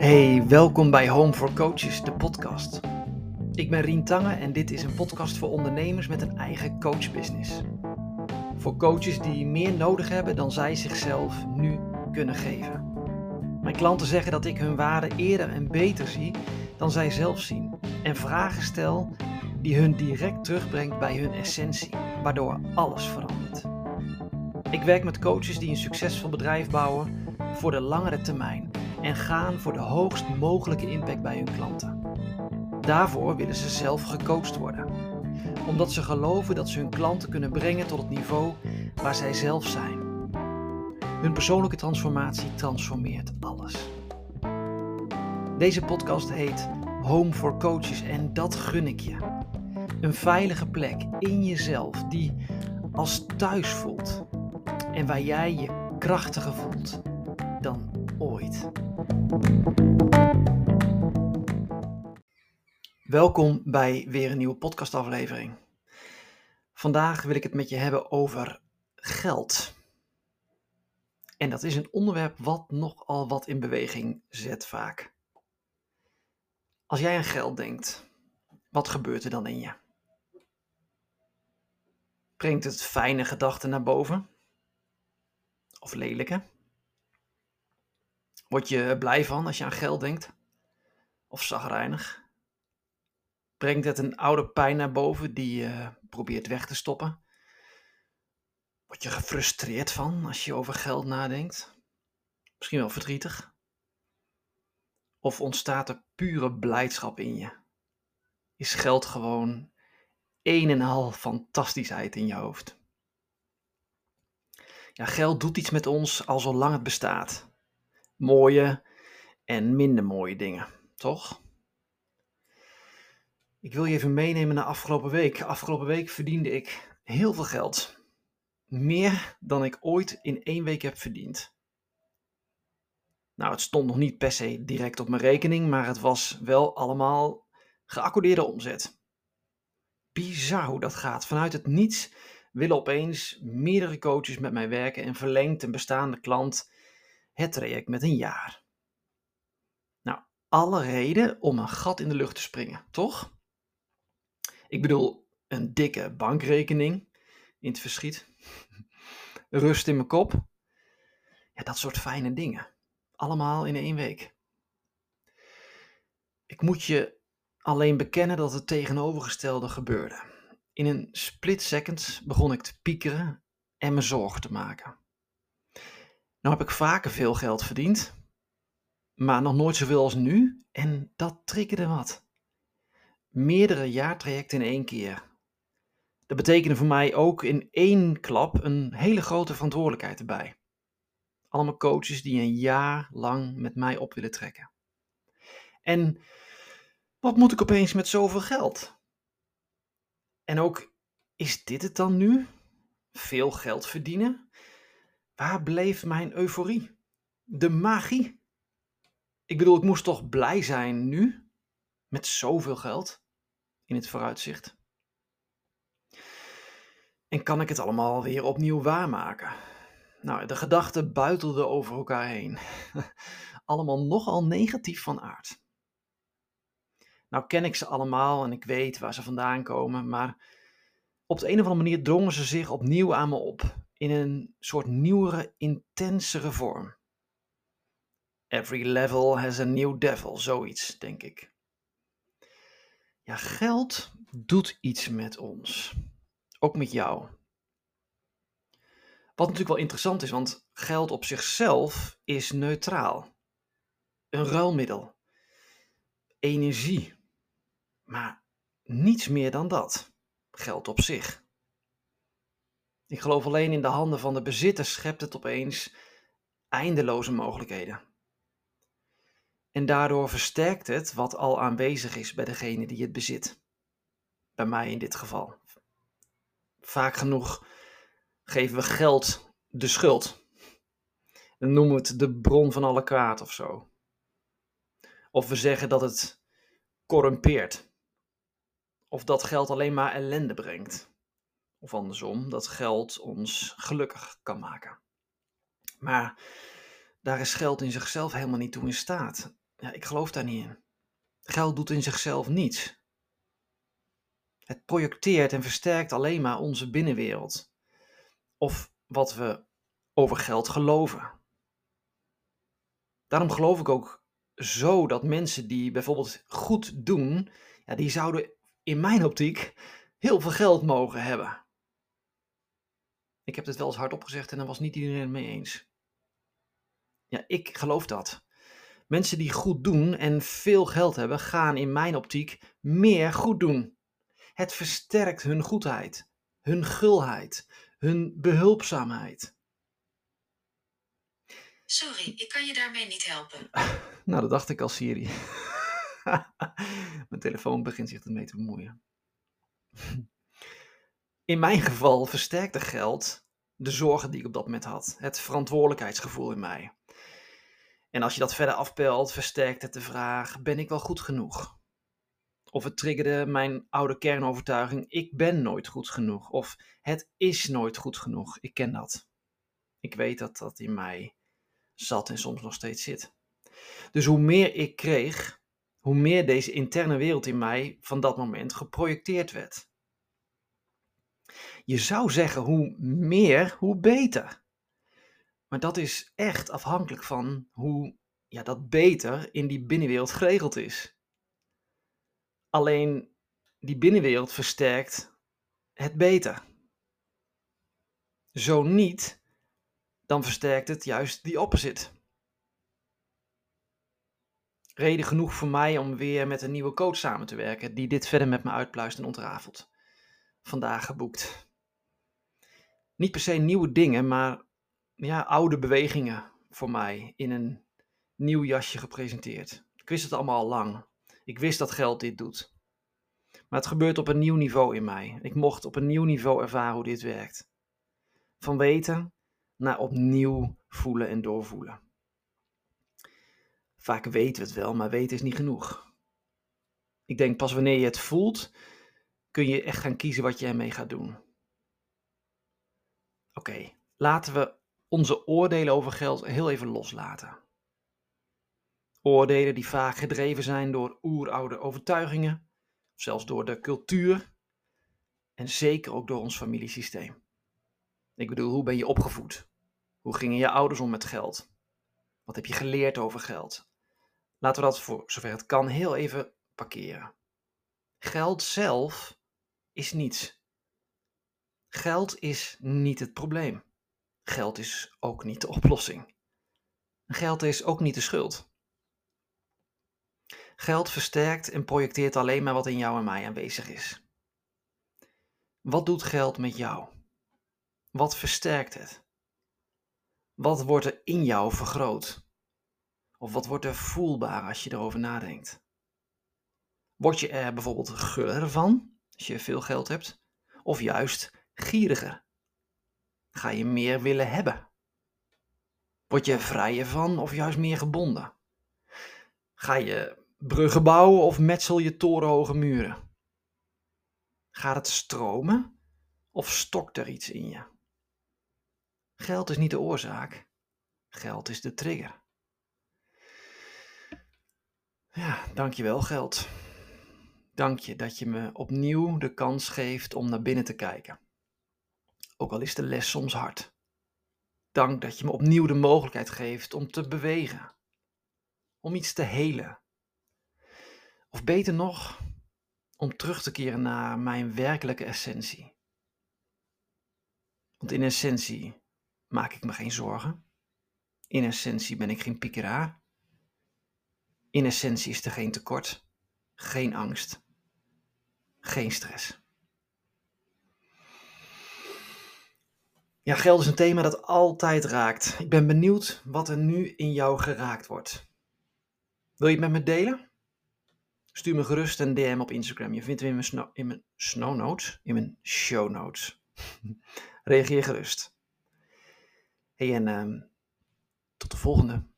Hey, welkom bij Home for Coaches, de podcast. Ik ben Rien Tange en dit is een podcast voor ondernemers met een eigen coachbusiness. Voor coaches die meer nodig hebben dan zij zichzelf nu kunnen geven. Mijn klanten zeggen dat ik hun waarde eerder en beter zie dan zij zelf zien. En vragen stel die hun direct terugbrengt bij hun essentie, waardoor alles verandert. Ik werk met coaches die een succesvol bedrijf bouwen voor de langere termijn en gaan voor de hoogst mogelijke impact bij hun klanten. Daarvoor willen ze zelf gecoacht worden, omdat ze geloven dat ze hun klanten kunnen brengen tot het niveau waar zij zelf zijn. Hun persoonlijke transformatie transformeert alles. Deze podcast heet Home for Coaches en dat gun ik je. Een veilige plek in jezelf die als thuis voelt en waar jij je krachtiger voelt dan ooit. Welkom bij weer een nieuwe podcastaflevering. Vandaag wil ik het met je hebben over geld. En dat is een onderwerp wat nogal wat in beweging zet vaak. Als jij aan geld denkt, wat gebeurt er dan in je? Brengt het fijne gedachten naar boven? Of lelijke? Word je blij van als je aan geld denkt? Of zagrijnig? Brengt het een oude pijn naar boven die je probeert weg te stoppen? Word je gefrustreerd van als je over geld nadenkt? Misschien wel verdrietig? Of ontstaat er pure blijdschap in je? Is geld gewoon een en al fantastischheid in je hoofd? Ja, geld doet iets met ons al zolang het bestaat mooie en minder mooie dingen, toch? Ik wil je even meenemen naar afgelopen week. Afgelopen week verdiende ik heel veel geld. Meer dan ik ooit in één week heb verdiend. Nou, het stond nog niet per se direct op mijn rekening, maar het was wel allemaal geaccordeerde omzet. Bizar hoe dat gaat. Vanuit het niets willen opeens meerdere coaches met mij werken en verlengt een bestaande klant het traject met een jaar. Nou, alle reden om een gat in de lucht te springen, toch? Ik bedoel, een dikke bankrekening in het verschiet, rust in mijn kop. Ja, dat soort fijne dingen. Allemaal in één week. Ik moet je alleen bekennen dat het tegenovergestelde gebeurde. In een split second begon ik te piekeren en me zorgen te maken. Nou heb ik vaker veel geld verdiend, maar nog nooit zoveel als nu en dat triggerde wat. Meerdere jaartrajecten in één keer. Dat betekende voor mij ook in één klap een hele grote verantwoordelijkheid erbij. Allemaal coaches die een jaar lang met mij op willen trekken. En wat moet ik opeens met zoveel geld? En ook, is dit het dan nu? Veel geld verdienen? Waar bleef mijn euforie? De magie? Ik bedoel, ik moest toch blij zijn nu? Met zoveel geld in het vooruitzicht. En kan ik het allemaal weer opnieuw waarmaken? Nou, de gedachten buitelden over elkaar heen. allemaal nogal negatief van aard. Nou ken ik ze allemaal en ik weet waar ze vandaan komen, maar op de een of andere manier drongen ze zich opnieuw aan me op in een soort nieuwere, intensere vorm. Every level has a new devil, zoiets, denk ik. Ja, geld doet iets met ons. Ook met jou. Wat natuurlijk wel interessant is, want geld op zichzelf is neutraal. Een ruilmiddel. Energie. Maar niets meer dan dat. Geld op zich. Ik geloof alleen in de handen van de bezitter schept het opeens eindeloze mogelijkheden. En daardoor versterkt het wat al aanwezig is bij degene die het bezit. Bij mij in dit geval. Vaak genoeg geven we geld de schuld. Dan noemen we het de bron van alle kwaad of zo. Of we zeggen dat het corrumpeert. Of dat geld alleen maar ellende brengt. Of andersom, dat geld ons gelukkig kan maken. Maar daar is geld in zichzelf helemaal niet toe in staat. ja, ik geloof daar niet in. Geld doet in zichzelf niets. Het projecteert en versterkt alleen maar onze binnenwereld. Of wat we over geld geloven. Daarom geloof ik ook zo dat mensen die bijvoorbeeld goed doen, ja, die zouden in mijn optiek heel veel geld mogen hebben. Ik heb dit wel eens hardop gezegd en daar was niet iedereen het mee eens. Ja, ik geloof dat. Mensen die goed doen en veel geld hebben, gaan in mijn optiek meer goed doen. Het versterkt hun goedheid, hun gulheid, hun behulpzaamheid. Sorry, ik kan je daarmee niet helpen. nou, dat dacht ik al, Siri. Mijn telefoon begint zich ermee te bemoeien. In mijn geval versterkte geld de zorgen die ik op dat moment had. Het verantwoordelijkheidsgevoel in mij. En als je dat verder afpelt, versterkt het de vraag: ben ik wel goed genoeg? Of het triggerde mijn oude kernovertuiging: ik ben nooit goed genoeg. Of het is nooit goed genoeg. Ik ken dat. Ik weet dat dat in mij zat en soms nog steeds zit. Dus hoe meer ik kreeg, hoe meer deze interne wereld in mij van dat moment geprojecteerd werd. Je zou zeggen hoe meer, hoe beter. Maar dat is echt afhankelijk van hoe ja, dat beter in die binnenwereld geregeld is. Alleen die binnenwereld versterkt het beter. Zo niet, dan versterkt het juist die opposite. Reden genoeg voor mij om weer met een nieuwe coach samen te werken, die dit verder met me uitpluist en ontrafelt. Vandaag geboekt. Niet per se nieuwe dingen, maar ja, oude bewegingen voor mij in een nieuw jasje gepresenteerd. Ik wist het allemaal al lang. Ik wist dat geld dit doet. Maar het gebeurt op een nieuw niveau in mij. Ik mocht op een nieuw niveau ervaren hoe dit werkt. Van weten naar opnieuw voelen en doorvoelen. Vaak weten we het wel, maar weten is niet genoeg. Ik denk pas wanneer je het voelt, kun je echt gaan kiezen wat je ermee gaat doen. Oké, laten we onze oordelen over geld heel even loslaten. Oordelen die vaak gedreven zijn door oeroude overtuigingen, zelfs door de cultuur en zeker ook door ons familiesysteem. Ik bedoel, hoe ben je opgevoed? Hoe gingen je ouders om met geld? Wat heb je geleerd over geld? Laten we dat voor zover het kan heel even parkeren. Geld zelf is niets. Geld is niet het probleem. Geld is ook niet de oplossing. Geld is ook niet de schuld. Geld versterkt en projecteert alleen maar wat in jou en mij aanwezig is. Wat doet geld met jou? Wat versterkt het? Wat wordt er in jou vergroot? Of wat wordt er voelbaar als je erover nadenkt? Word je er bijvoorbeeld geuriger van als je veel geld hebt? Of juist gieriger? Ga je meer willen hebben? Word je vrijer van of juist meer gebonden? Ga je bruggen bouwen of metsel je torenhoge muren? Gaat het stromen of stokt er iets in je? Geld is niet de oorzaak, geld is de trigger. Ja, dankjewel geld. Dank je dat je me opnieuw de kans geeft om naar binnen te kijken. Ook al is de les soms hard. Dank dat je me opnieuw de mogelijkheid geeft om te bewegen. Om iets te helen. Of beter nog, om terug te keren naar mijn werkelijke essentie. Want in essentie maak ik me geen zorgen. In essentie ben ik geen piekeraar. In essentie is er geen tekort, geen angst, geen stress. Ja, geld is een thema dat altijd raakt. Ik ben benieuwd wat er nu in jou geraakt wordt. Wil je het met me delen? Stuur me gerust een DM op Instagram. Je vindt hem in mijn, snow, in mijn snow in mijn show notes. Reageer gerust. Hey, en uh, tot de volgende.